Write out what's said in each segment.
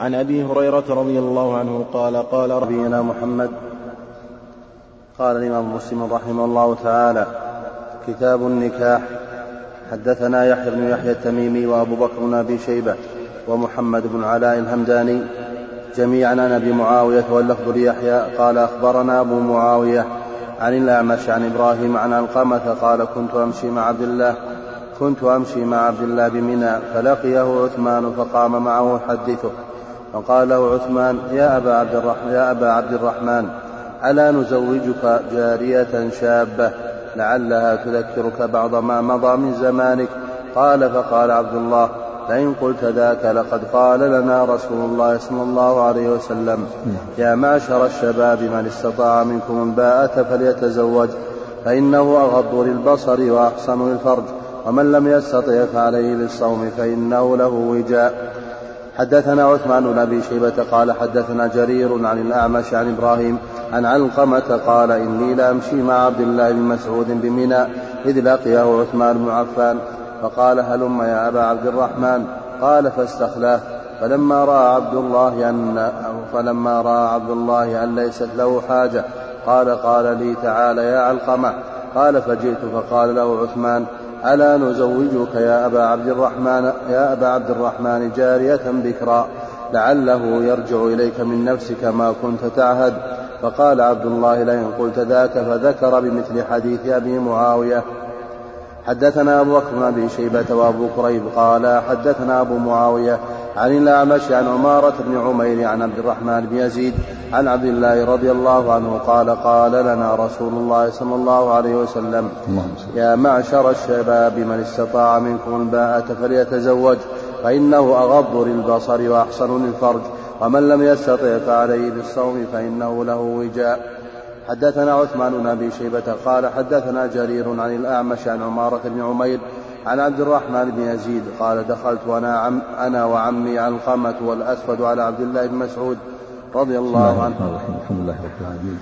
عن أبي هريرة رضي الله عنه قال قال نبينا محمد. قال الإمام مسلم رحمه الله تعالى كتاب النكاح حدثنا يحيى بن يحيى التميمي وأبو بكر بن أبي شيبة ومحمد بن علاء الهمداني جميعا عن أبي معاوية واللفظ ليحيى. قال أخبرنا أبو معاوية عن الأعمش عن إبراهيم عن علقمة قال كنت أمشي مع عبد الله كنت أمشي مع عبد الله بمنى فلقيه عثمان فقام معه يحدثه. فقال له عثمان يا أبا عبد الرحمن يا أبا عبد الرحمن ألا نزوجك جارية شابة؟ لعلها تذكرك بعض ما مضى من زمانك. قال فقال عبد الله لئن قلت ذاك لقد قال لنا رسول الله صلى الله عليه وسلم. يا معشر الشباب من استطاع منكم الباءة فليتزوج فإنه أغض للبصر وأحسن للفرج ومن لم يستطع فعليه بالصوم فإنه له وجاء. حدثنا عثمان بن أبي شيبة قال حدثنا جرير عن الأعمش عن إبراهيم عن علقمة قال إني لامشي مع عبد الله بن مسعود بمنى إذ لقيه عثمان بن عفان فقال هلم يا أبا عبد الرحمن؟ قال فاستخلاه. فلما رأى عبد الله أن فلما رأى عبد الله أن ليست له حاجة قال قال لي تعال يا علقمة. قال فجئت فقال له عثمان ألا نزوجك يا أبا عبد الرحمن يا أبا عبد الرحمن جارية بكرا لعله يرجع إليك من نفسك ما كنت تعهد. فقال عبد الله لئن قلت ذاك فذكر بمثل حديث أبي معاوية. حدثنا أبو بكر بن شيبة وأبو كريب قال حدثنا أبو معاوية عن الأعمش عن عمارة بن عمير عن عبد الرحمن بن يزيد عن عبد الله رضي الله عنه قال قال لنا رسول الله صلى الله عليه وسلم يا معشر الشباب من استطاع منكم الباءة فليتزوج فإنه أغض للبصر وأحسن للفرج ومن لم يستطع فعليه بالصوم فإنه له وجاء. حدثنا عثمان بن أبي شيبة قال حدثنا جرير عن الأعمش عن عمارة بن عمير عن عبد الرحمن بن يزيد قال دخلت وأنا عم أنا وعمي علقمه والأسود على عبد الله بن مسعود رضي الله عنه. الحمد لله رب العالمين.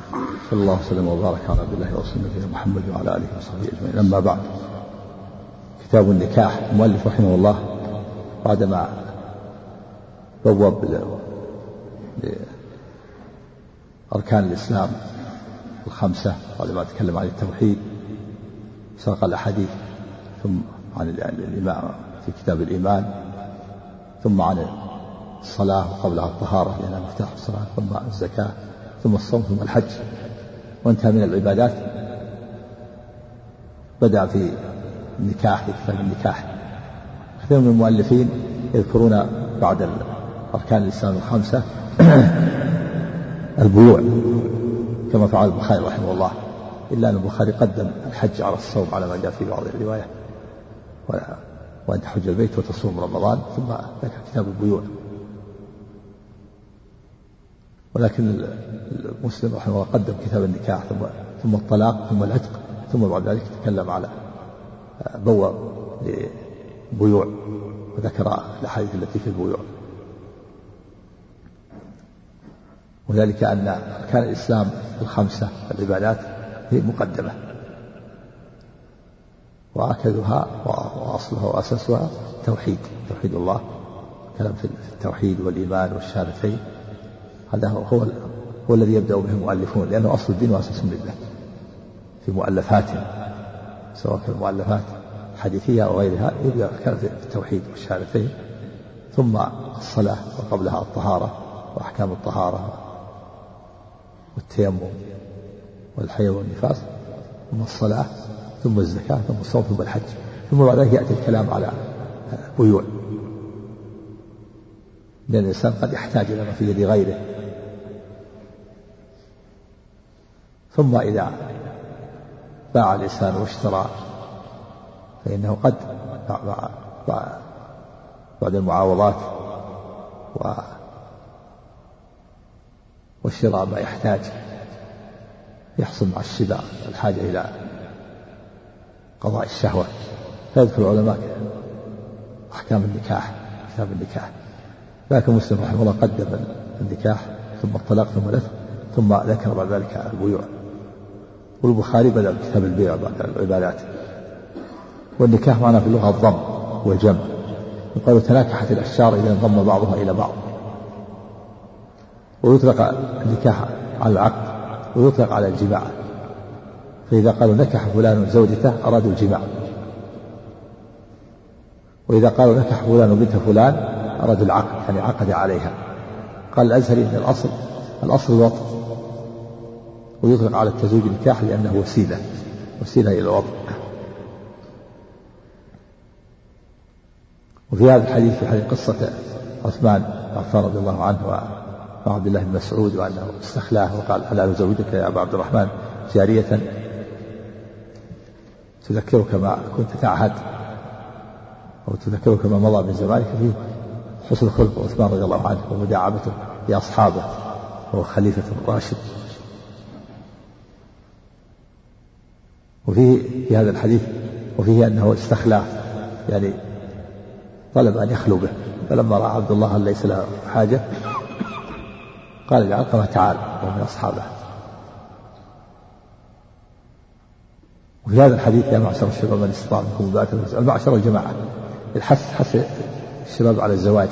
صلى الله وسلم وبارك على عبد الله ورسوله نبينا محمد وعلى آله وصحبه أجمعين. أما بعد كتاب النكاح المؤلف رحمه الله بعدما بوب لأركان الإسلام الخمسة بعد ما تكلم عن التوحيد ساق الأحاديث ثم عن الإمام في كتاب الإيمان ثم عن الصلاة وقبلها الطهارة لأنها مفتاح الصلاة ثم الزكاة ثم الصوم ثم الحج. وانتهى من العبادات. بدأ في النكاح في كتاب النكاح. كثير من المؤلفين يذكرون بعد أركان الإسلام الخمسة البيوع كما فعل البخاري رحمه الله. إلا أن البخاري قدم الحج على الصوم على ما جاء في بعض الرواية وأن تحج البيت وتصوم رمضان ثم ذكر كتاب البيوع. ولكن المسلم رحمه الله قدم كتاب النكاح ثم ثم الطلاق ثم العتق ثم بعد ذلك تكلم على بوى لبيوع وذكر الأحاديث التي في البيوع. وذلك أن أركان الإسلام الخمسة العبادات هي مقدمة. وأكدها وأصلها وأساسها توحيد توحيد الله كلام في التوحيد والإيمان والشهادتين هذا هو هو الذي يبدأ به المؤلفون لأنه أصل الدين وأساس الملة في مؤلفاتهم سواء كانت مؤلفات حديثية أو غيرها يبدأ كان في التوحيد والشهادتين ثم الصلاة وقبلها الطهارة وأحكام الطهارة والتيمم والحيض والنفاس. ثم الصلاة ثم الزكاة ثم الصوم ثم الحج ثم بعد ذلك يأتي الكلام على بيوع. لأن الإنسان قد يحتاج إلى ما في يد غيره. ثم إذا باع الإنسان واشترى فإنه قد بعد المعاوضات و وشراء ما يحتاج يحصل مع الشبع الحاجة إلى قضاء الشهوة. فيذكر العلماء أحكام النكاح كتاب النكاح. لكن مسلم رحمه الله قدم النكاح ثم الطلاق ثم الإثم ثم ذكر بعد ذلك البيوع. والبخاري بدأ بكتاب البيع بعد العبادات. والنكاح معناه في اللغة الضم والجمع. يقال تناكحت الأشجار إذا انضم بعضها إلى بعض. ويطلق النكاح على العقد ويطلق على الجماع. فإذا قالوا نكح فلان زوجته أرادوا الجماع. وإذا قالوا نكح فلان بنت فلان أرادوا العقد يعني عقد عليها. قال الأزهري أن الأصل الأصل الوطن. ويطلق على التزويج النكاح لأنه وسيلة وسيلة إلى الوطن. وفي هذا الحديث في حديث قصة عثمان عفان رضي الله عنه وعبد الله بن مسعود وأنه استخلاه وقال ألا أزوجك يا أبا عبد الرحمن جارية. تذكرك ما كنت تعهد أو تذكرك ما مضى من زمانك فيه حسن خلق عثمان رضي الله عنه ومداعبته لأصحابه وهو خليفة راشد وفيه في هذا الحديث وفيه أنه استخلاه يعني طلب أن يخلو به. فلما رأى عبد الله أن ليس له حاجة قال لعلقمة تعال وهو من أصحابه. وفي هذا الحديث يا معشر الشباب من استطاع منكم باءة المعشر الجماعة الحث حث الشباب على الزواج.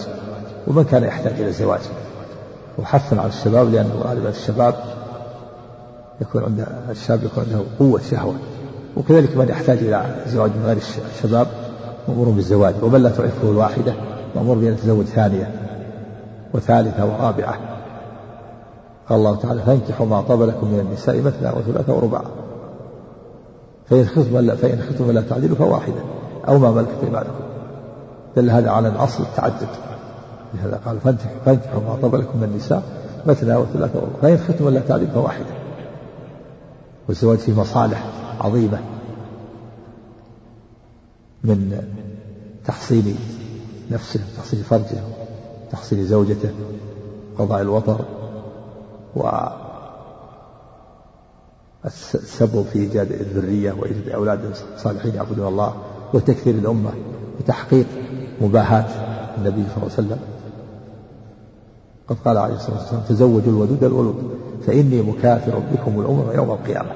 ومن كان يحتاج إلى الزواج؟ وحث على الشباب لأن غالبا الشباب يكون عنده الشاب يكون عنده قوة شهوة. وكذلك من يحتاج إلى زواج من غير الشباب مأمور بالزواج. ومن لا تعرفه الواحدة مأمور بأن يتزوج ثانية وثالثة ورابعة. قال الله تعالى فانكحوا ما طاب لكم من النساء مثنى وثلاثة ورباع. فإن خفتم فإن خفتم لا تعدلوا فواحدة أو ما ملكت أيمانكم. دل هذا على الأصل التعدد. لهذا قال فانكحوا ما طاب لكم من النساء مثنى وثلاثة ورباع فإن خفتم لا تعدلوا فواحدة والزواج فيه مصالح عظيمة. من تحصيل نفسه تحصيل فرجه تحصيل زوجته قضاء الوطر و السبب في إيجاد الذرية وإيجاد أولاد صالحين يعبدون الله وتكثير الأمة وتحقيق مباهاة النبي صلى الله عليه وسلم. قد قال عليه الصلاة والسلام تزوجوا الودود الولود فإني مكافر بكم الأمم يوم القيامة.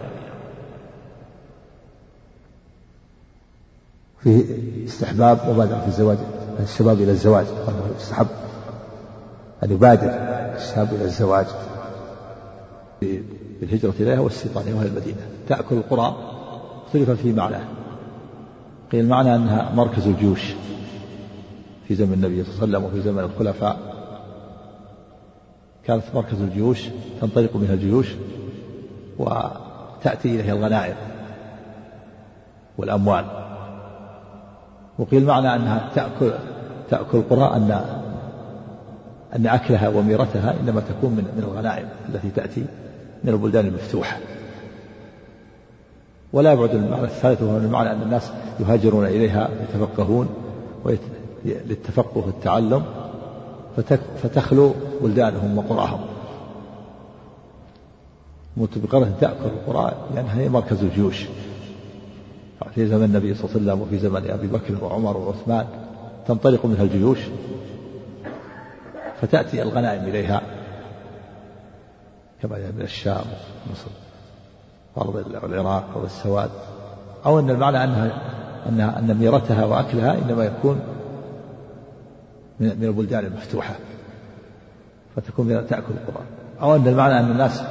فيه استحباب مبادرة في الزواج الشباب إلى الزواج يستحب أن يبادر الشاب إلى الزواج. بالهجرة إليها والاستيطان وهي المدينة. تأكل القرى اختلف في معناه. قيل معنى أنها مركز الجيوش في زمن النبي صلى الله عليه وسلم وفي زمن الخلفاء. كانت مركز الجيوش تنطلق منها الجيوش وتأتي إليها الغنائم والأموال. وقيل معنى أنها تأكل تأكل القرى أن أن أكلها وميرتها إنما تكون من من الغنائم التي تأتي من البلدان المفتوحة ولا يبعد المعنى الثالث وهو المعنى أن الناس يهاجرون إليها يتفقهون. للتفقه والتعلم. فتخلو بلدانهم وقرأهم بقرة تأكل القرى لأنها هي مركز الجيوش في زمن النبي صلى الله عليه وسلم وفي زمن أبي بكر وعمر وعثمان تنطلق منها الجيوش فتأتي الغنائم إليها كما من الشام ومصر أرض العراق أو السواد أو أن المعنى أنها أنها أن ميرتها وأكلها إنما يكون من البلدان المفتوحة فتكون تأكل القرى أو أن المعنى أن الناس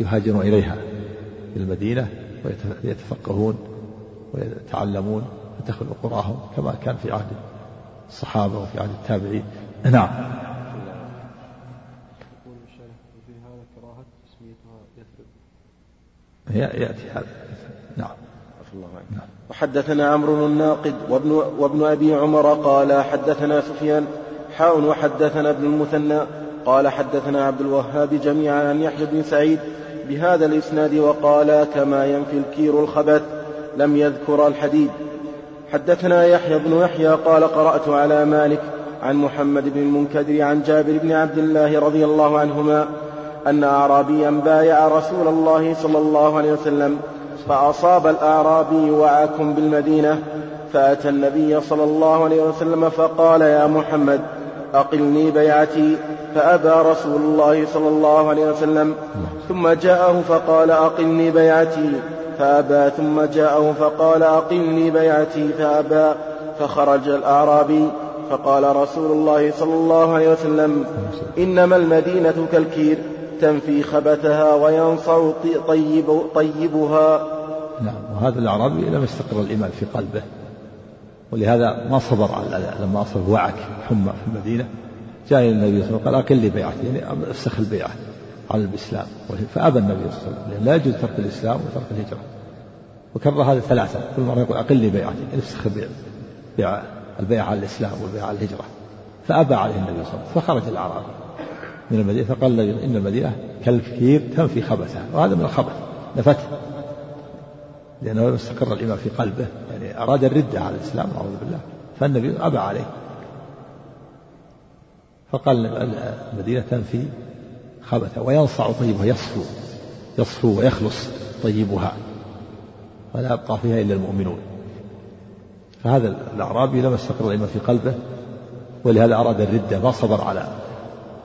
يهاجرون إليها إلى المدينة ويتفقهون ويتعلمون فتخلق قراهم كما كان في عهد الصحابة وفي عهد التابعين. نعم. يأتي هذا. نعم. نعم. وحدثنا عمرو الناقد وابن, وابن أبي عمر قال حدثنا سفيان حاء وحدثنا ابن المثنى قال حدثنا عبد الوهاب جميعا عن يحيى بن سعيد بهذا الإسناد وقال كما ينفي الكير الخبث لم يذكر الحديد. حدثنا يحيى بن يحيى قال قرأت على مالك عن محمد بن المنكدر عن جابر بن عبد الله رضي الله عنهما أن أعرابيا بايع رسول الله صلى الله عليه وسلم فأصاب الأعرابي وعاكم بالمدينة فأتى النبي صلى الله عليه وسلم فقال يا محمد أقلني بيعتي. فأبى رسول الله صلى الله عليه وسلم ثم جاءه فقال أقلني بيعتي. فأبى ثم جاءه فقال أقلني بيعتي. فأبى فخرج الأعرابي فقال رسول الله صلى الله عليه وسلم إنما المدينة كالكير. تنفي خبثها وينصع طيب طيبها. نعم وهذا الأعرابي لم يستقر الإيمان في قلبه ولهذا ما صبر على لما أصاب وعك حمى في المدينة جاء إلى النبي صلى الله عليه وسلم قال أقل لي بيعتي يعني افسخ البيعة على الإسلام. فأبى النبي صلى الله عليه وسلم لا يجوز ترك الإسلام وترك الهجرة. وكرر هذا ثلاثة كل مرة يقول أقل لي بيعتي افسخ البيعة البيعة على الإسلام والبيعة على الهجرة. فأبى عليه النبي صلى الله عليه وسلم فخرج الأعرابي. من المدينة فقال إن المدينة كالكثير تنفي خبثها وهذا من الخبث نفته لأنه لم يستقر الإيمان في قلبه يعني أراد الردة على الإسلام أعوذ بالله فالنبي أبى عليه. فقال المدينة تنفي خبثها وينصع طيبها يصفو يصفو ويخلص طيبها ولا يبقى فيها إلا المؤمنون. فهذا الأعرابي لم يستقر الإيمان في قلبه ولهذا أراد الردة ما صبر على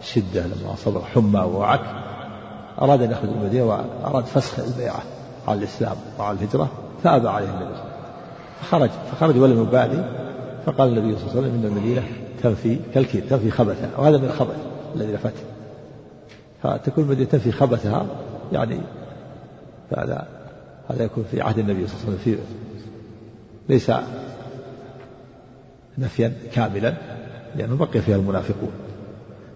الشدة لما صبر حمى ووعك أراد أن يخرج من المدينة وأراد فسخ البيعة على الإسلام وعلى الهجرة فأبى عليه النبي فخرج فخرج ولم يبالي فقال النبي صلى الله عليه وسلم إن المدينة تنفي كالكير تنفي خبثها وهذا من الخبث الذي نفته فتكون المدينة تنفي خبثها يعني هذا هذا يكون في عهد النبي صلى الله عليه وسلم في ليس نفيا كاملا لأنه بقي فيها المنافقون.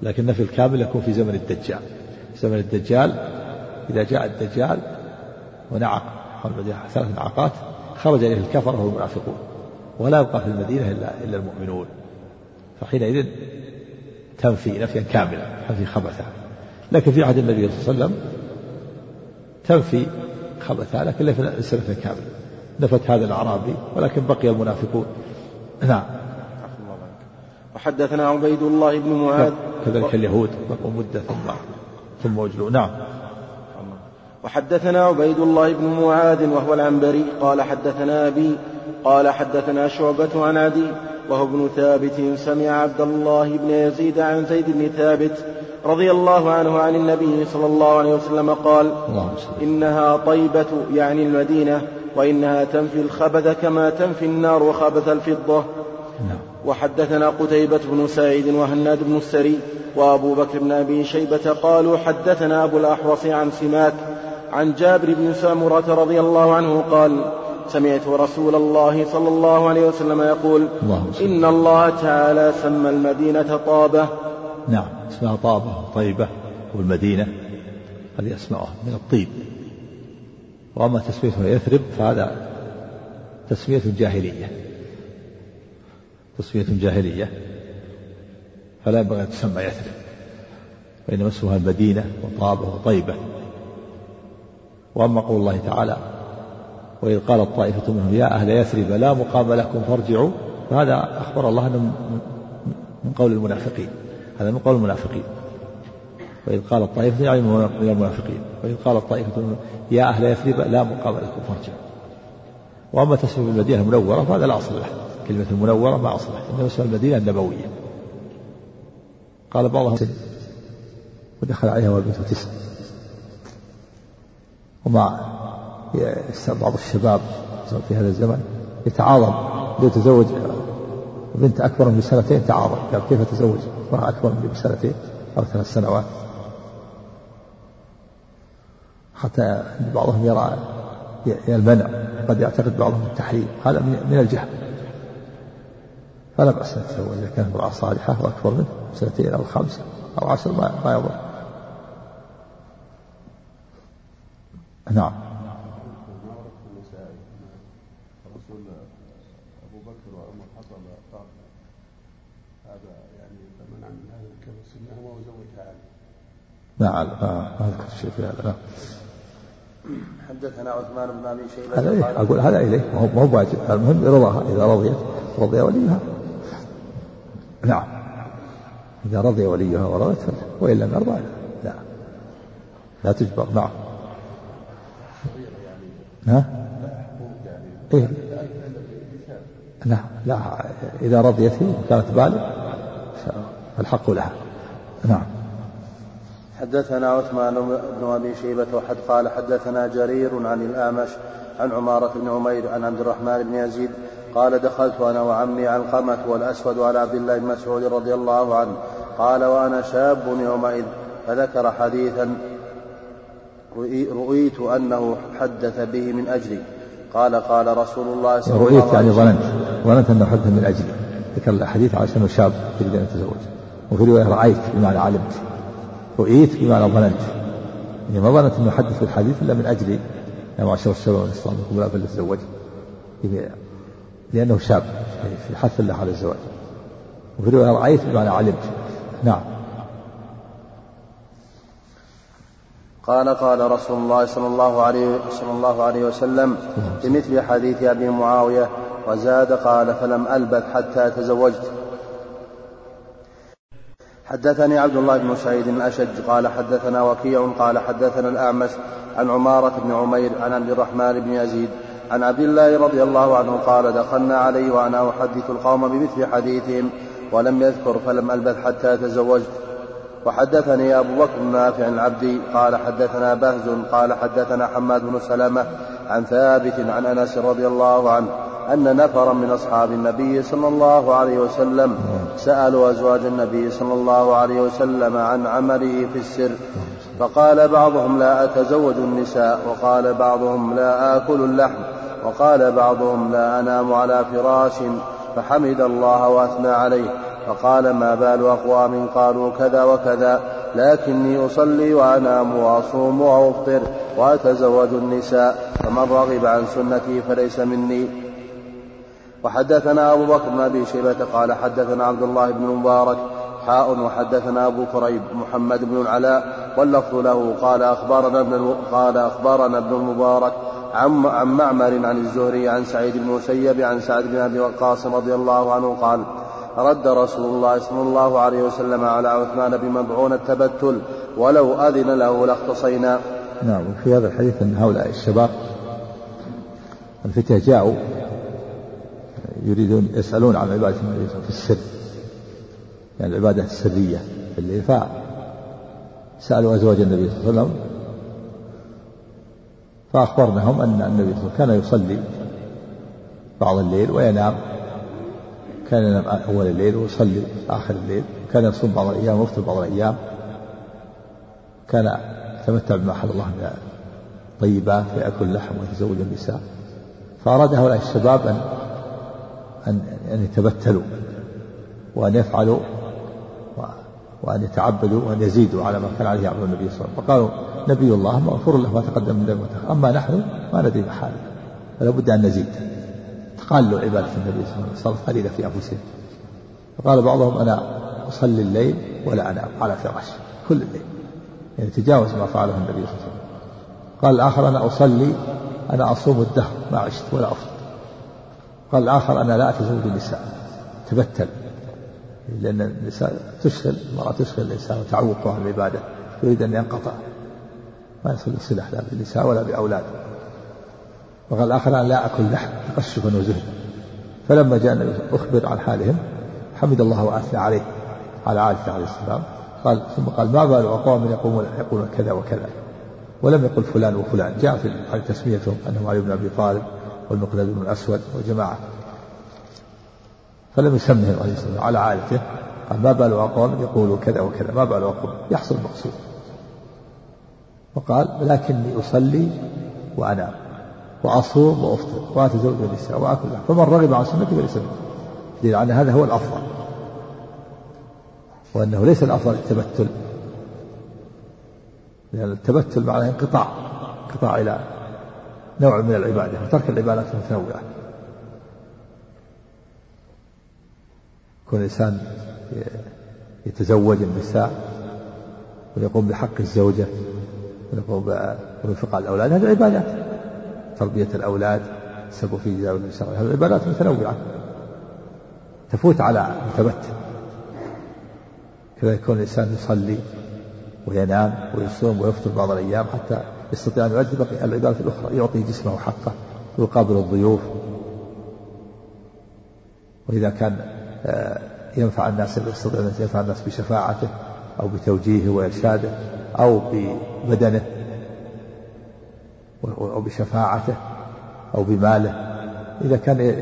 لكن النفي الكامل يكون في زمن الدجال. زمن الدجال إذا جاء الدجال ونعق حول المدينة ثلاث نعقات خرج إليه الكفرة والمنافقون ولا يبقى في المدينة إلا إلا المؤمنون. فحينئذ تنفي نفيا كاملا تنفي خبثها لكن في عهد النبي صلى الله عليه وسلم تنفي خبثها لكن ليس نفيا كاملا. نفت هذا الأعرابي ولكن بقي المنافقون. نعم. وحدثنا عبيد الله بن معاذ. كذلك اليهود بقوا مدة ثم ثم وجلوا نعم. وحدثنا عبيد الله بن معاذ وهو العنبري قال حدثنا أبي قال حدثنا شعبة عن عدي وهو ابن ثابت سمع عبد الله بن يزيد عن زيد بن ثابت رضي الله عنه عن النبي صلى الله عليه وسلم قال إنها طيبة يعني المدينة وإنها تنفي الخبث كما تنفي النار خبث الفضة. نعم. وحدثنا قتيبة بن سعيد وهناد بن السري وأبو بكر بن أبي شيبة قالوا حدثنا أبو الأحوص عن سماك عن جابر بن سامرة رضي الله عنه قال سمعت رسول الله صلى الله عليه وسلم يقول إن الله تعالى سمى المدينة طابة. نعم اسمها طابة طيبة والمدينة هذه أسماءها من الطيب. وأما تسميتها يثرب فهذا تسمية جاهلية. تسمية جاهلية فلا ينبغي أن تسمى يثرب وإنما اسمها المدينة وطابة وطيبة. وأما قول الله تعالى وإذ قالت طائفة منهم يا أهل يثرب لا مقام لكم فارجعوا. فهذا أخبر الله أنه من قول المنافقين. هذا من قول المنافقين. وإذ قالت طائفة يعني من المنافقين وإذ قالت طائفة يا أهل يثرب لا مقام لكم فارجعوا. وأما تسمى المدينة المنورة فهذا لا أصل له. كلمة المنورة ما أصل له إنما اسمها المدينة النبوية. قال بعضهم ودخل عليها والبنت تسع. وما بعض الشباب في هذا الزمن يتعاظم يتزوج بنت أكبر من سنتين تعاظم قال كيف أتزوج؟ امرأة أكبر مني بسنتين أو ثلاث سنوات. حتى بعضهم يرى المنع قد يعتقد بعضهم التحريم. هذا من الجهل. فلا بأس أن يتزوج إذا كانت امرأة صالحة وأكبر منه سنتين أو خمس أو عشر ما, ما يضر. نعم. نعم ما اذكر شيء في هذا. حدثنا عثمان بن أبي شيبة هذا إيه؟ أقول هذا إليه ما هو واجب. المهم رضاها إذا رضيت رضي وليها. نعم. إذا رضي وليها ورضت وإن لم يرضى لا. لا. تجبر. نعم. ها؟ إيه؟ لا لا. إذا رضيت وكانت بالغ فالحق لها. نعم. حدثنا عثمان بن أبي شيبة وحد قال حدثنا جرير عن الأعمش عن عمارة بن عمير عن عبد الرحمن بن يزيد قال دخلت أنا وعمي علقمة والأسود على عبد الله بن مسعود رضي الله عنه. قال وأنا شاب يومئذ. فذكر حديثا رؤيت أنه حدث به من أجلي. قال قال رسول الله صلى الله عليه وسلم. رؤيت يعني ظننت ظننت أنه حدث من أجلي. ذكر الحديث على أنه شاب يريد أن يتزوج. وفي رواية رأيت بمعنى علمت. رؤيت بمعنى ظننت. يعني ما ظننت أنه حدث الحديث إلا من أجلي. يا معشر الشباب والإسلام قبل أن يتزوج. لأنه شاب في حث الله على الزواج. وفي رواية رأيت بمعنى علمت. نعم. قال قال رسول الله صلى الله عليه صلى الله عليه وسلم بمثل حديث أبي معاوية وزاد قال فلم ألبث حتى تزوجت. حدثني عبد الله بن سعيد الأشج قال حدثنا وكيع قال حدثنا الأعمش عن عمارة بن عمير عن عبد الرحمن بن يزيد عن عبد الله رضي الله عنه قال دخلنا عليه وأنا أحدث القوم بمثل حديثهم ولم يذكر فلم ألبث حتى تزوجت. وحدثني أبو بكر نافع العبدي قال حدثنا بهز قال حدثنا حماد بن سلمة عن ثابت عن أنس رضي الله عنه أن نفرا من أصحاب النبي صلى الله عليه وسلم سألوا أزواج النبي صلى الله عليه وسلم عن عمله في السر. فقال بعضهم لا أتزوج النساء وقال بعضهم لا آكل اللحم. وقال بعضهم لا أنام على فراش فحمد الله وأثنى عليه فقال ما بال أقوام قالوا كذا وكذا لكني أصلي وأنام وأصوم وأفطر وأتزوج النساء فمن رغب عن سنتي فليس مني. وحدثنا أبو بكر بن أبي شيبة قال حدثنا عبد الله بن المبارك حاء وحدثنا أبو كريب محمد بن العلاء واللفظ له قال أخبرنا ابن قال أخبرنا ابن المبارك عن عن معمر عن الزهري عن سعيد بن المسيب عن سعد بن أبي وقاص رضي الله عنه قال رد رسول الله صلى الله عليه وسلم على عثمان بمبعون التبتل ولو أذن له لاختصينا. نعم وفي هذا الحديث أن هؤلاء الشباب الفتية جاءوا يريدون يسألون عن عبادة النبي في السر. يعني العبادة السرية في الليل فسألوا أزواج النبي صلى الله عليه وسلم فأخبرناهم أن النبي صلى الله عليه وسلم كان يصلي بعض الليل وينام. كان ينام أول الليل ويصلي آخر الليل. كان يصوم بعض الأيام ويفطر بعض الأيام. كان يتمتع بما أحل الله من طيبات فيأكل لحم ويتزوج النساء. فأراد هؤلاء الشباب أن أن أن يتبتلوا وأن يفعلوا وأن يتعبدوا وأن يزيدوا على ما كان عليه يعمل النبي صلى الله عليه وسلم. فقالوا نبي الله مغفور له ما تقدم من ذنبه أما نحن ما ندري محاله فلا بد أن نزيد. تقالوا عبادة النبي صلى الله عليه وسلم قليلة في أنفسهم. فقال بعضهم أنا أصلي الليل ولا أنام على فراش. كل الليل. يعني تجاوز ما فعله النبي صلى الله عليه وسلم. قال الآخر أنا أصلي أنا أصوم الدهر ما عشت ولا أفطر. قال الآخر أنا لا أتزوج النساء تبتل. لأن النساء تشغل المرأة تشغل الإنسان وتعوقه عن العبادة. يريد أن ينقطع. ما يصل الصلة لا بالنساء ولا بأولاد. وقال الآخر أنا لا أكل لحم تقشفا وزهدا فلما جاء النبي أخبر عن حالهم حمد الله وأثنى عليه على عائشة عليه السلام. قال ثم قال ما بال أقوام يقومون يقولون كذا وكذا. ولم يقل فلان وفلان. جاء في تسميتهم أنهم علي بن أبي طالب والمقداد بن الأسود وجماعة فلم يسمهم عليه الصلاة على عائلته قال ما بال أقوام يقولوا كذا وكذا. ما بال أقوام يحصل المقصود. وقال لكني أصلي وأنام وأصوم وأفطر وأتزوج النساء وآكل فمن رغب عن سنتي فليس مني دليل على هذا هو الأفضل. وأنه ليس الأفضل التبتل. لأن التبتل معناه انقطاع انقطاع إلى نوع من العبادة وترك العبادات المتنوعة. يكون الإنسان يتزوج النساء ويقوم بحق الزوجة. وينفق على الأولاد. هذه عبادات. تربية الأولاد سبوا في جزاء النساء هذه عبادات متنوعة. تفوت على متبتل كذا يكون الإنسان يصلي وينام ويصوم ويفطر بعض الأيام حتى يستطيع أن يؤدي بقي العبادات الأخرى. يعطي جسمه حقه ويقابل الضيوف. وإذا كان آه، ينفع الناس يستطيع أن ينفع الناس بشفاعته أو بتوجيهه وإرشاده. أو ببدنه أو بشفاعته أو بماله. إذا كان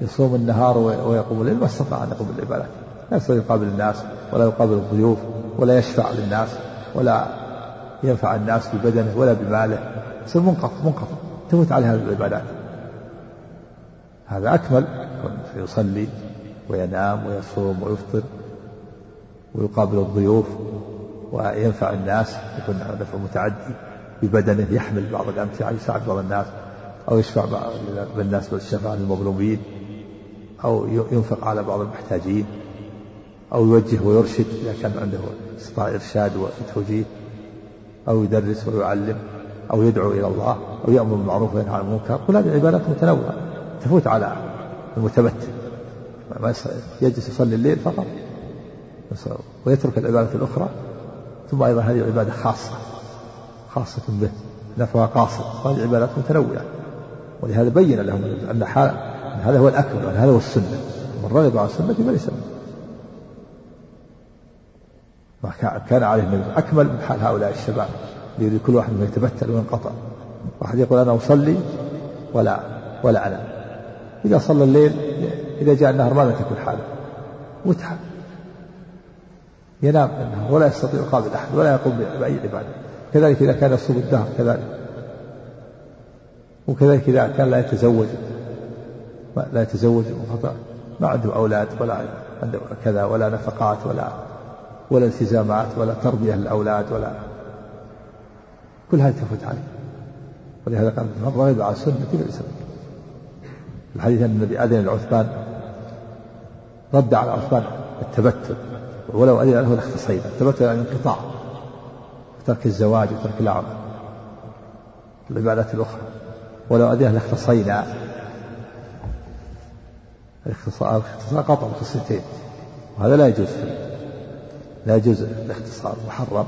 يصوم النهار ويقوم الليل ما استطاع أن يقوم بالعبادات لا يستطيع يقابل الناس ولا يقابل الضيوف ولا يشفع للناس ولا ينفع الناس ببدنه ولا بماله. يصير منقطع منقطع. تفوت عليه هذه العبادات. هذا أكمل. يصلي وينام ويصوم ويفطر ويقابل الضيوف وينفع الناس يكون نفع متعدي ببدنه يحمل بعض الأمتعة يساعد بعض الناس أو يشفع بالناس بالشفاعة للمظلومين أو ينفق على بعض المحتاجين أو يوجه ويرشد إذا كان عنده استطاع إرشاد وتوجيه أو يدرس ويعلم أو يدعو إلى الله أو يأمر بالمعروف وينهى عن المنكر. كل هذه عبادات متنوعة تفوت على المتبتل. ما يجلس يصلي الليل فقط. ويترك العبادة الأخرى. ثم أيضا هذه عبادة خاصة خاصة به نفعها قاصر. وهذه عبادات متنوعة ولهذا بين لهم أن هذا هو الأكمل وأن هذا هو السنة. من رغب عن السنة فليس ما كان عليه النبي أكمل من حال هؤلاء الشباب يريد كل واحد منهم يتبتل وينقطع. واحد يقول أنا أصلي ولا ولا أنام. إذا صلى الليل إذا جاء النهر ماذا تكون حاله؟ متعب. ينام النهار ولا يستطيع يقابل أحد ولا يقوم بأي عبادة. كذلك إذا كان يصوم الدهر كذلك. وكذلك إذا كان لا يتزوج. لا يتزوج ما عنده أولاد ولا عنده كذا ولا نفقات ولا ولا التزامات ولا تربية للأولاد ولا كل هذه تفوت عليه. ولهذا قال من رغب عن سنة فليس الحديث أن النبي أذن لعثمان رد على عثمان التبتل. ولو أذن له لاختصينا التبتل يعني انقطاع وترك الزواج وترك العمل. العبادات الأخرى. ولو أذن لاختصينا الاختصار قطع الخصيتين وهذا لا يجوز. لا يجوز الاختصار محرم.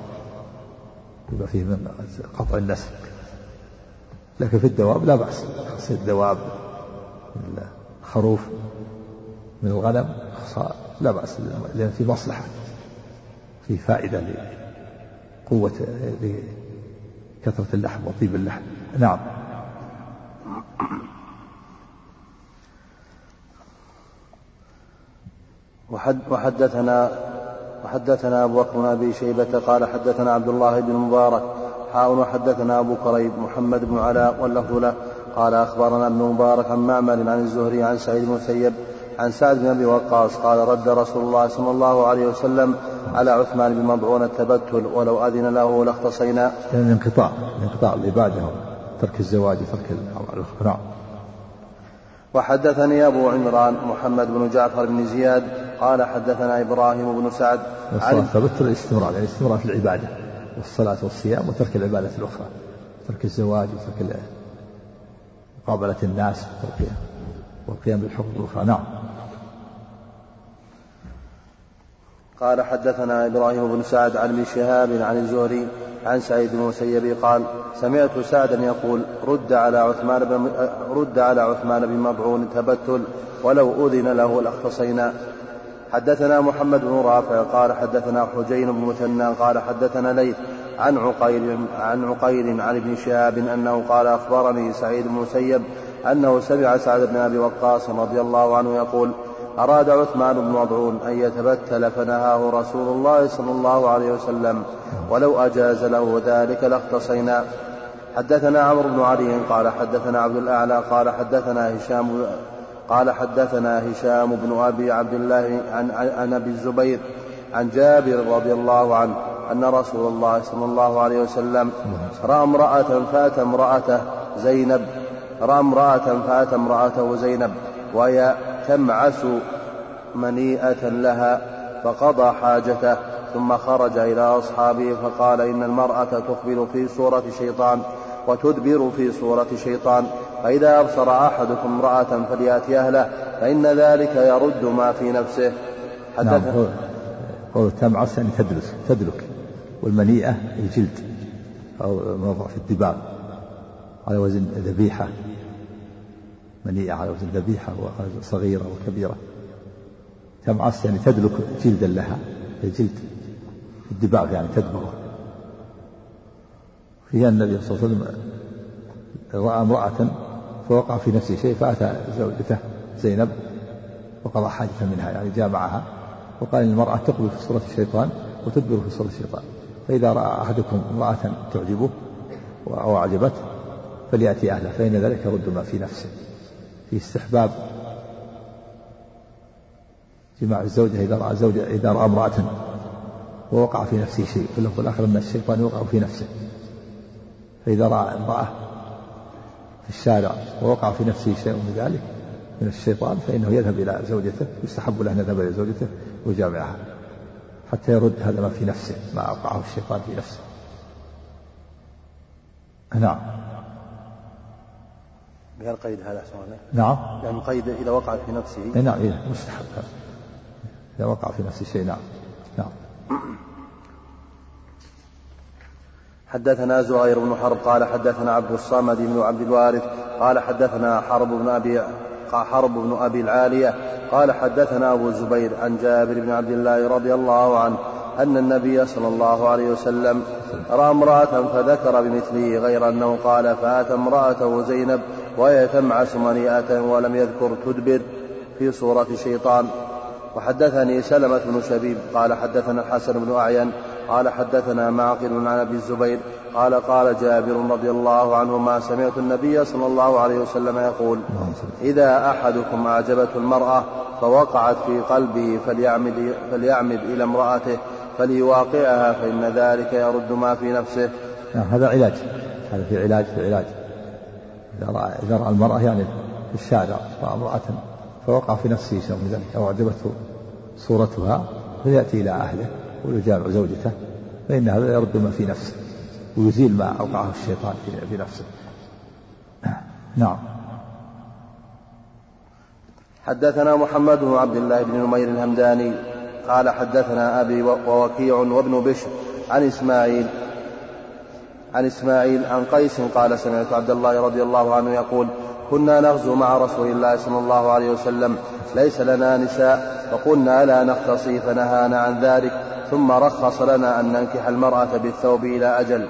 يبقى فيه من قطع النسل. لكن في الدواب لا بأس. خاصية الدواب الخروف من الغنم لا بأس لأن في مصلحة في فائدة لقوة لكثرة اللحم وطيب اللحم. نعم. وحدثنا وحدثنا أبو بكر بن أبي شيبة قال حدثنا عبد الله بن مبارك حاء وحدثنا أبو كريب محمد بن علاء واللفظ له. قال أخبرنا ابن مبارك عن معمر عن الزهري عن سعيد بن المسيب عن سعد بن أبي وقاص قال رد رسول الله صلى الله عليه وسلم على عثمان بن مضعون التبتل ولو أذن له لاختصينا. يعني انقطاع انقطاع العبادة ترك الزواج ترك نعم. وحدثني أبو عمران محمد بن جعفر بن زياد قال حدثنا إبراهيم بن سعد عن التبتل الاستمرار يعني الاستمرار في العبادة والصلاة والصيام وترك العبادة الأخرى ترك الزواج وترك مقابلة الناس والقيام بالحقوق الأخرى نعم قال حدثنا إبراهيم بن سعد عن ابن شهاب عن الزهري عن سعيد بن المسيب قال سمعت سعدا يقول رد على عثمان بن رد على عثمان بن مضعون تبتل ولو أذن له لأختصينا. حدثنا محمد بن رافع قال حدثنا حجين بن مثنى قال حدثنا ليث عن عقيل عن عقيل عن ابن شهاب أنه قال أخبرني سعيد بن المسيب أنه سمع سعد بن أبي وقاص رضي الله عنه يقول أراد عثمان بن مضعون أن يتبتل فنهاه رسول الله صلى الله عليه وسلم ولو أجاز له ذلك لاختصينا. حدثنا عمرو بن علي قال حدثنا عبد الأعلى قال حدثنا هشام قال حدثنا هشام بن أبي عبد الله عن, عن أبي الزبير عن جابر رضي الله عنه أن رسول الله صلى الله عليه وسلم رأى امرأة فات امرأته زينب رأى امرأة فات امرأته زينب وهي تمعس منيئة لها فقضى حاجته ثم خرج إلى أصحابه فقال إن المرأة تقبل في صورة شيطان وتدبر في صورة شيطان فإذا أبصر أحدكم امرأة فليأتي أهله فإن ذلك يرد ما في نفسه. نعم هو تمعس يعني تدرس تدلك والمنيئة الجلد أو موضع في الدباغ على وزن ذبيحة. منيئة على وزن ذبيحة صغيرة وكبيرة. تمعس يعني تدلك جلدا لها الجلد الدباغ يعني تدبغه فيها النبي صلى الله عليه وسلم رأى امرأة فوقع في نفسه شيء فأتى زوجته زينب وقضى حاجة منها يعني جامعها وقال إن المرأة تقبل في صورة الشيطان وتدبر في صورة الشيطان. فإذا رأى أحدكم امرأة تعجبه أو أعجبته فليأتي أهله فإن ذلك يرد ما في نفسه. في استحباب جماع الزوجة إذا رأى زوجة إذا رأى امرأة ووقع في نفسه شيء في اللفظ الآخر أن الشيطان يوقع في نفسه. فإذا رأى امرأة في الشارع ووقع في نفسه شيء من ذلك من الشيطان فإنه يذهب إلى زوجته يستحب له أن يذهب إلى زوجته ويجامعها حتى يرد هذا ما في نفسه ما أوقعه الشيطان في نفسه. نعم. بهذا القيد هذا نعم. يعني قيد إذا وقع في نفسه. إيه، نعم إذا مستحب. هذا إذا وقع في نفسه شيء نعم نعم. حدثنا زهير بن حرب قال حدثنا عبد الصمد بن عبد الوارث قال حدثنا حرب بن أبي حرب بن أبي العالية قال حدثنا أبو الزبير عن جابر بن عبد الله رضي الله عنه أن النبي صلى الله عليه وسلم رأى امرأة فذكر بمثله غير أنه قال فأتى امرأته زينب وهي تمعس منيئه ولم يذكر تدبر في صورة شيطان. وحدثني سلمة بن شبيب قال حدثنا الحسن بن أعين قال حدثنا معقل عن أبي الزبير قال قال جابر رضي الله عنه ما سمعت النبي صلى الله عليه وسلم يقول إذا أحدكم أعجبته المرأة فوقعت في قلبه فليعمد فليعمد إلى امرأته فليواقعها فإن ذلك يرد ما في نفسه. هذا علاج هذا في علاج في علاج. إذا راى إذا رأى المرأة يعني في الشارع رأى امرأة فوقع في نفسه شيء من ذلك أو أعجبته صورتها فياتي إلى أهله ويجامع زوجته فإن هذا يرد ما في نفسه ويزيل ما أوقعه الشيطان في نفسه. نعم. حدثنا محمد بن عبد الله بن نمير الهمداني قال حدثنا أبي ووكيع وابن بشر عن إسماعيل عن إسماعيل عن قيس قال سمعت عبد الله رضي الله عنه يقول كنا نغزو مع رسول الله صلى الله عليه وسلم ليس لنا نساء فقلنا لا نختصي فنهانا عن ذلك ثم رخص لنا أن ننكح المرأة بالثوب إلى أجل.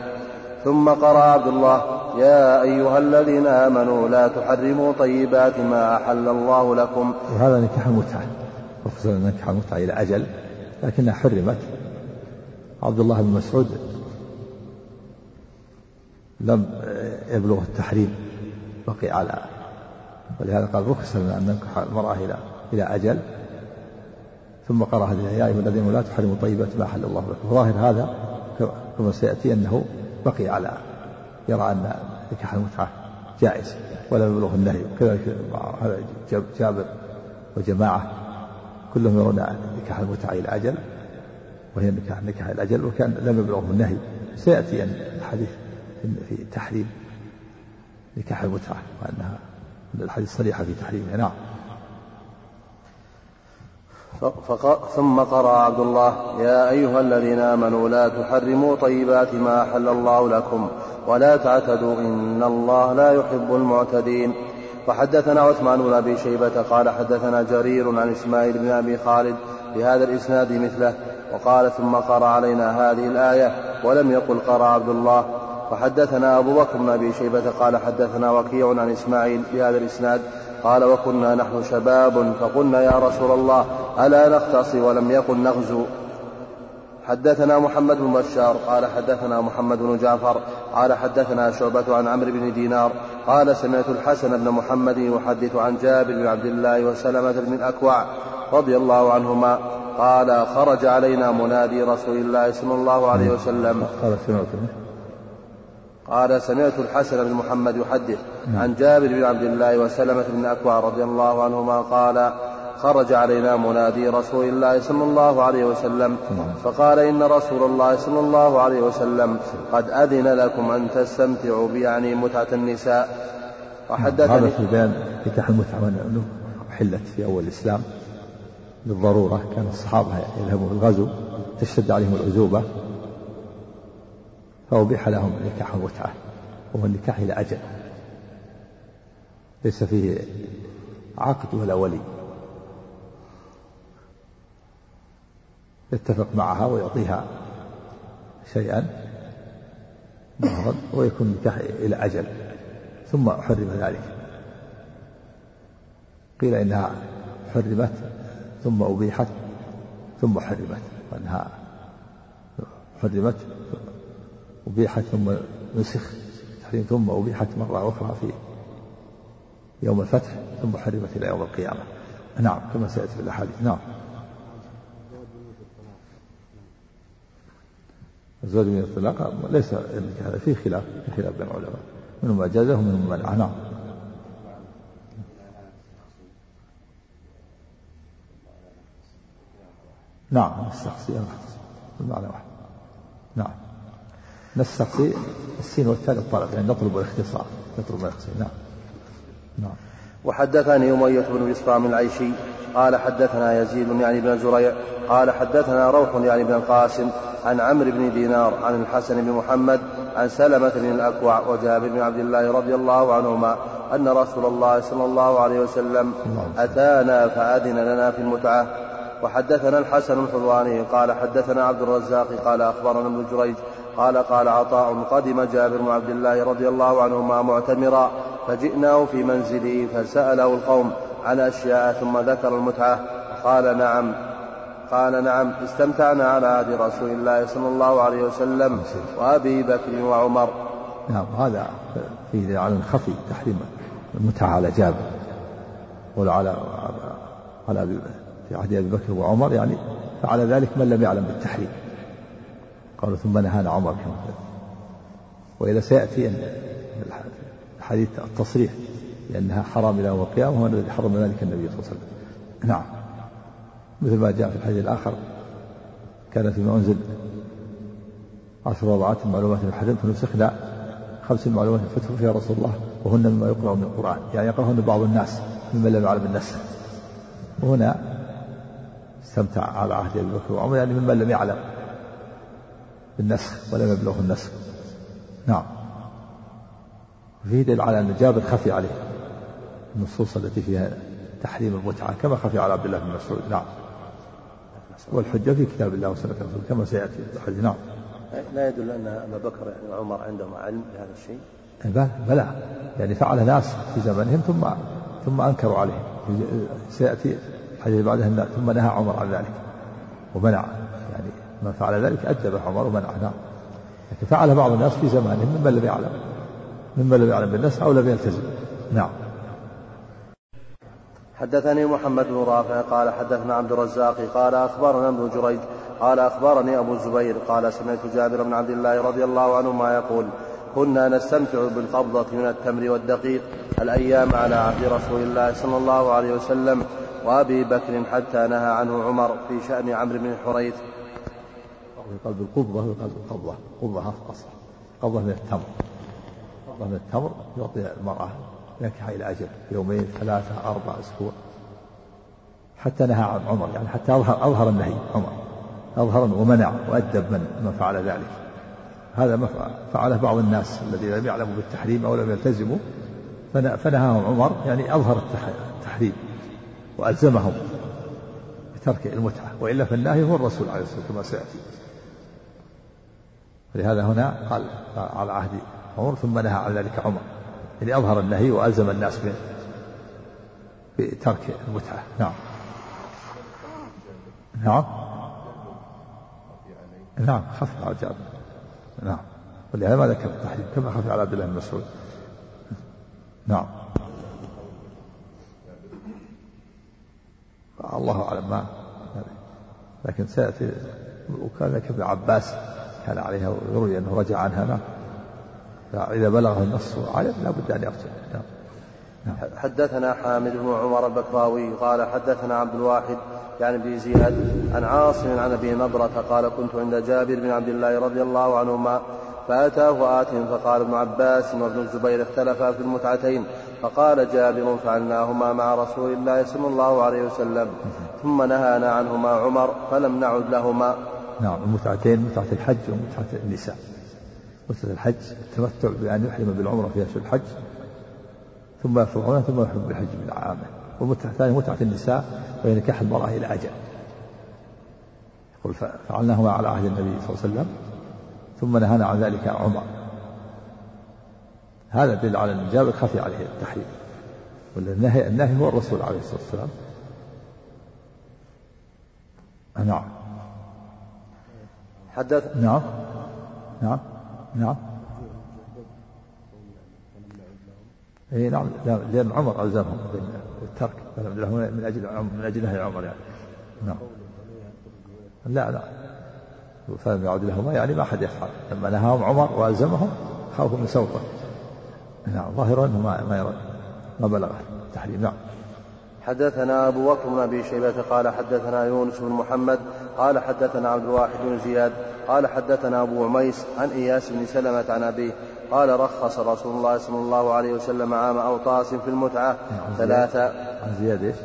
ثم قرأ عبد الله يا أيها الذين آمنوا لا تحرموا طيبات ما أحل الله لكم. وهذا نكاح المتعة رخص لنا نكاح المتعة إلى أجل لكنها حرمت. عبد الله بن مسعود لم يبلغ التحريم بقي على ولهذا قال رخص لنا أن ننكح المرأة إلى إلى أجل. ثم قرأ هذه يا أيها الذين لا تحرموا طيبات ما أحل الله لكم. ظاهر هذا كما سيأتي أنه بقي على يرى أن نكاح المتعة جائز ولا يبلغ النهي. وكذلك جابر وجماعة كلهم يرون نكاح المتعة إلى أجل وهي نكاح نكاح الأجل وكان لم يبلغه النهي. سيأتي الحديث في تحريم نكاح المتعة وأنها الحديث صريحة في تحريمها نعم. ثم قرأ عبد الله يا أيها الذين آمنوا لا تحرموا طيبات ما أحل الله لكم ولا تعتدوا إن الله لا يحب المعتدين. وحدثنا عثمان بن أبي شيبة قال حدثنا جرير عن إسماعيل بن أبي خالد بهذا الإسناد مثله وقال ثم قرأ علينا هذه الآية ولم يقل قرأ عبد الله. وحدثنا أبو بكر بن أبي شيبة قال حدثنا وكيع عن إسماعيل بهذا الإسناد قال وكنا نحن شباب فقلنا يا رسول الله ألا نختصي ولم يقل نغزو؟ حدثنا محمد بن بشار قال حدثنا محمد بن جعفر قال حدثنا شعبة عن عمرو بن دينار قال سمعت الحسن بن محمد يحدث عن جابر بن عبد الله وسلمة بن الأكوع رضي الله عنهما قال خرج علينا منادي رسول الله صلى الله عليه وسلم. قال قال سمعت الحسن بن محمد يحدث نعم. عن جابر بن عبد الله وسلمة بن أكوع رضي الله عنهما قال خرج علينا منادي رسول الله صلى الله عليه وسلم نعم. فقال إن رسول الله صلى الله عليه وسلم قد أذن لكم أن تستمتعوا بيعني متعة النساء وحدثني هذا في بيان نكاح المتعة أحلت في أول الإسلام بالضرورة كان الصحابة يذهبون في الغزو تشتد عليهم العزوبة فأبيح لهم نكاح المتعة وهو النكاح إلى أجل. ليس فيه عقد ولا ولي. يتفق معها ويعطيها شيئا مهرا ويكون نكاح إلى أجل. ثم حرم ذلك. وقيل إنها حرمت ثم أبيحت ثم حرمت. وأنها حرمت أبيحت ثم نسخ تحريم ثم أبيحت مرة أخرى في يوم الفتح ثم حرمت إلى يوم القيامة. نعم كما سيأتي في الأحاديث. نعم. الزواج من الطلاق ليس هذا فيه خلاف في خلاف بين العلماء. منهم ما جازه ومنهم من منعه. نعم. نعم نستقصي المعنى واحد. نعم. نستقصي السين والتاء للطلب يعني نطلب الاختصار نطلب الاختصار نعم. نعم. وحدثني أمية بن بسطام العيشي قال حدثنا يزيد يعني بن زريع قال حدثنا روح يعني بن القاسم عن عمرو بن دينار عن الحسن بن محمد عن سلمة بن الأكوع وجابر بن عبد الله رضي الله عنهما أن رسول الله صلى الله عليه وسلم أتانا فأذن لنا في المتعة. وحدثنا الحسن الحلواني قال حدثنا عبد الرزاق قال أخبرنا ابن جريج قال قال عطاء قدم جابر بن عبد الله رضي الله عنهما معتمرا فجئناه في منزله فسأله القوم عن أشياء ثم ذكر المتعة. قال نعم. قال نعم. استمتعنا على عهد رسول الله صلى الله عليه وسلم وأبي بكر وعمر. نعم هذا فيه على خفي تحريم المتعة على جابر ولا على على في عهد أبي بكر وعمر يعني فعل ذلك من لم يعلم بالتحريم. قالوا ثم نهانا عمر كما وإذا سيأتي الحديث التصريح لأنها حرام إلى يوم القيامة هو الذي حرم ذلك النبي صلى الله عليه وسلم. نعم. مثل ما جاء في الحديث الآخر كان فيما أنزل عشر رضعات معلومات من الحديث فنسخنا خمس معلومات فتح فيها رسول الله وهن مما يقرأ من القرآن. يعني يقرأهن بعض الناس ممن لم يعلم النسخ وهنا استمتع على عهد أبي بكر وعمر يعني ممن لم يعلم. بالنسخ ولم يبلغه النسخ. نعم. فيه دليل على أن جابر خفي عليه. النصوص التي فيها تحريم المتعة كما خفي على عبد الله بن مسعود. نعم. والحجة في كتاب الله وسنة رسوله كما سيأتي. الحج نعم. لا يدل أن أبا بكر يعني وعمر عندهم علم بهذا الشيء؟ بلى. يعني فعل ناس في زمنهم ثم ثم أنكروا عليه سيأتي الحديث بعدها ثم نهى عمر عن ذلك. ومنع. من فعل ذلك أدبه عمر ومنعه نعم لكن فعل بعض الناس في زمانهم ممن لم يعلم. ممن لم يعلم بالناس أو لم يلتزم. نعم. حدثني محمد بن رافع قال حدثنا عبد الرزاق قال أخبرنا ابن جريج قال أخبرني أبو الزبير قال سمعت جابر بن عبد الله رضي الله عنهما يقول كنا نستمتع بالقبضة من التمر والدقيق الأيام على عهد رسول الله صلى الله عليه وسلم وأبي بكر حتى نهى عنه عمر في شأن عمرو بن يقال بالقبضة يقال بالقبضة قبضة أصح قبضة من التمر. قبضة من التمر يعطي المرأة ينكح إلى أجل يومين ثلاثة أربع أسبوع. حتى نهى عن عمر يعني حتى أظهر أظهر النهي عمر. أظهر ومنع وأدب من من فعل ذلك. هذا ما فعله بعض الناس الذين لم يعلموا بالتحريم أو لم يلتزموا. فنهاهم عمر يعني أظهر التحريم وألزمهم بترك المتعة. وإلا فالنهي هو الرسول عليه الصلاة والسلام كما سيأتي. ولهذا هنا قال على عهد عمر ثم نهى عن ذلك عمر. يعني أظهر النهي وألزم الناس بترك المتعة. نعم. نعم. نعم خف على جابر نعم. ولهذا ما ذكر التحريم كما خفي على عبد الله بن مسعود. نعم. الله أعلم ما لكن سيأتي وكان ابن عباس كان عليها ويروي أنه رجع عنها نعم فإذا بلغه النص عالم لا بد أن يرجع نعم. نعم. حدثنا حامد بن عمر البكراوي قال حدثنا عبد الواحد يعني بن زياد عن عاصم عن أبي نضرة قال كنت عند جابر بن عبد الله رضي الله عنهما فأتاه آت فقال ابن عباس وابن الزبير اختلفا في المتعتين فقال جابر فعلناهما مع رسول الله صلى الله عليه وسلم ثم نهانا عنهما عمر فلم نعد لهما نعم المتعتين متعة الحج ومتعة النساء. متعة الحج التمتع بأن يحرم بالعمرة في أشهر الحج ثم يفرغون ثم يحرم بالحج من عامة. والمتعة الثانية متعة النساء وهي نكاح المرأة إلى أجل. يقول فعلناهما على عهد النبي صلى الله عليه وسلم ثم نهانا عن ذلك عمر. هذا دليل على جابر خفي عليه التحريم النهي النهي هو الرسول عليه الصلاة والسلام. نعم. حدث نعم. نعم. نعم. اي نعم. لأن عمر ألزمهم بالترك. من أجل من أجل نهي عمر يعني. نعم. لا لا. فلم يعد لهما يعني ما أحد يفعل. لما نهاهم عمر وألزمهم خافوا من سوطه. نعم ظاهرا انه ما ما ما بلغ التحريم. نعم. حدثنا أبو بكر بن أبي شيبة قال حدثنا يونس بن محمد قال حدثنا عبد الواحد بن زياد قال حدثنا أبو عميس عن إياس بن سلمة عن أبيه قال رخص رسول الله صلى الله عليه وسلم عام أوطاس في المتعة ثلاثة عن زياد إيش؟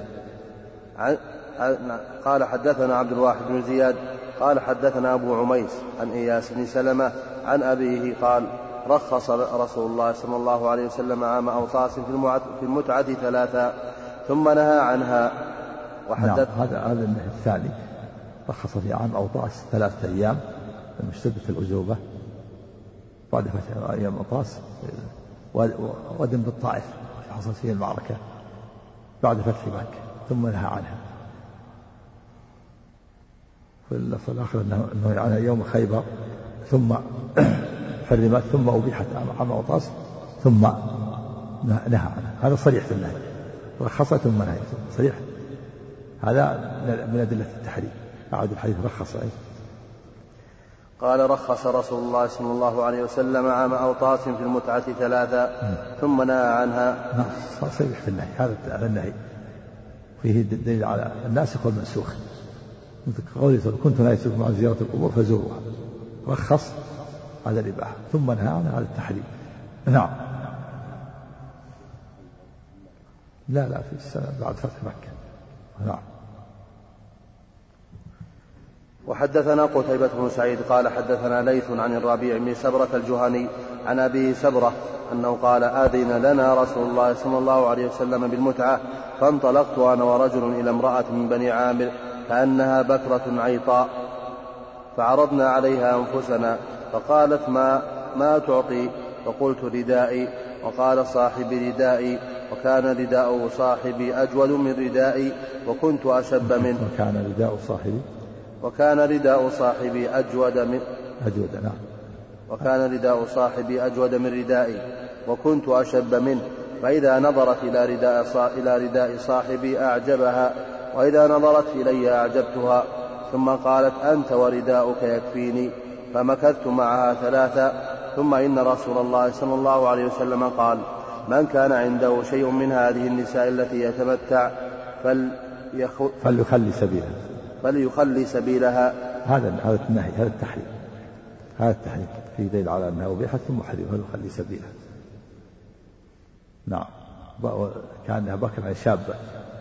قال حدثنا عبد الواحد بن زياد قال حدثنا أبو عميس عن إياس بن سلمة عن أبيه قال رخص رسول الله صلى الله عليه وسلم عام أوطاس في المتعة ثلاثة ثم نهى عنها وحدث نعم هذا هذا النهي الثاني. رخص في عام أوطاس ثلاثة أيام. لما اشتدت العزوبة بعد فتح أيام أوطاس ودم بالطائف حصلت فيه المعركة. بعد فتح مكة. ثم نهى عنها. في الآخر أنه عنها يوم خيبر. ثم حرمت. ثم أبيحت عام أوطاس ثم نهى عنها. هذا صريح في النهي. رخص ثم نهى صريح؟ هذا من أدلة التحريم. أعد الحديث. رخص أي. قال رخص رسول الله صلى الله عليه وسلم عام أوطاس في المتعة ثلاثة ثم نهى عنها. نعم صريح في النهي. هذا النهي. فيه دليل على الناسخ والمنسوخ. قوله كنت نهيتكم عن زيارة القبور فزوروها رخص على الإباحة. ثم نهى عن هذا التحريم. نعم. لا لا في السنة بعد فتح مكة. نعم. وحدثنا قتيبة بن سعيد قال حدثنا ليث عن الربيع بن سبرة الجهني عن أبي سبرة أنه قال آذن لنا رسول الله صلى الله عليه وسلم بالمتعة فانطلقت أنا ورجل إلى امرأة من بني عامر كأنها بكرة عيطاء فعرضنا عليها أنفسنا فقالت ما ما تعطي؟ فقلت ردائي وقال صاحبي ردائي وكان رداء صاحبي أجود من ردائي وكنت أشب منه وكان رداء صاحبي؟ وكان رداء صاحبي أجود من أجود نعم. وكان رداء صاحبي أجود من ردائي وكنت أشب منه. فإذا نظرت إلى رداء إلى رداء صاحبي أعجبها وإذا نظرت إلي أعجبتها. ثم قالت أنت ورداؤك يكفيني فمكثت معها ثلاثا ثم إن رسول الله صلى الله عليه وسلم قال من كان عنده شيء من هذه النساء التي يتمتع فليخ... فليخلي سبيلها. فليخلي سبيلها. هذا هذا النهي هذا التحريم. هذا التحريم في دليل على أنها ابيحت ثم حرم فليخلي سبيلها. نعم. كأنها بكرة شابة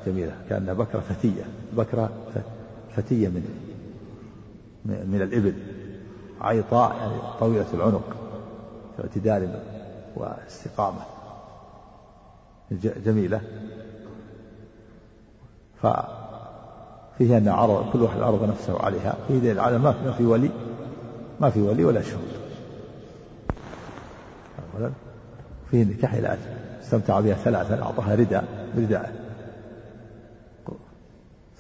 جميلة كأنها بكرة فتية بكرة فتية من من الإبل عيطاء يعني طويلة العنق. اعتدال واستقامة جميلة. ففيه أن عرض كل واحد عرض نفسه عليها. فيه دليل على ما في ولي ما في ولي ولا شهود. فيه نكاح إلى أجل. استمتع بها ثلاثا أعطاها رداء برداءه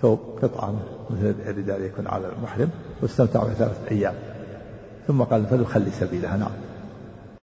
ثوب قطعة مثل الرداء يكون على المحرم واستمتع بها ثلاثة أيام. ثم قال فليخلي سبيلها. نعم.